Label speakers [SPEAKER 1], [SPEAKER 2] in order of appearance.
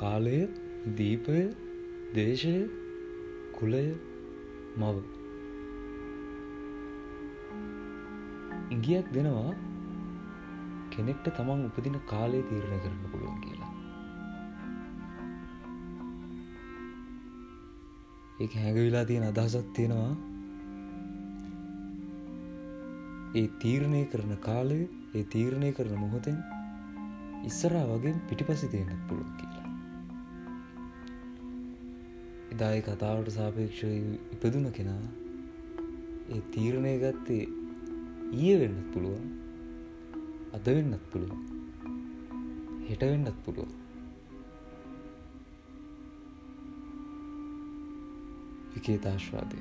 [SPEAKER 1] කාලය දීපය දේශය කුලය මව. ඉගියක් දෙනවා කෙනෙක්ට තමන් උපදින කාලය තීරණය කරන්න පුළුවන් කියලා. ඒක හැඟවිලා තියෙන අදහසක් තියෙනවා. ඒ තීරණය කරන කාලය ඒ තීරණය කරන මොහොතෙන් ඉස්සරා වගේ පිටිපසි තියෙනත් පුළුවන් කියලා. එදායි කතාවට සාපේක්ෂ ඉපදුන කෙනා ඒ තීරණය ගත්තේ ඊය වෙන්නත් පුළුවන් අද වෙන්නත් පුළුවන් හෙට වෙන්නත් පුළුවන්. විකේතාශ්වාදය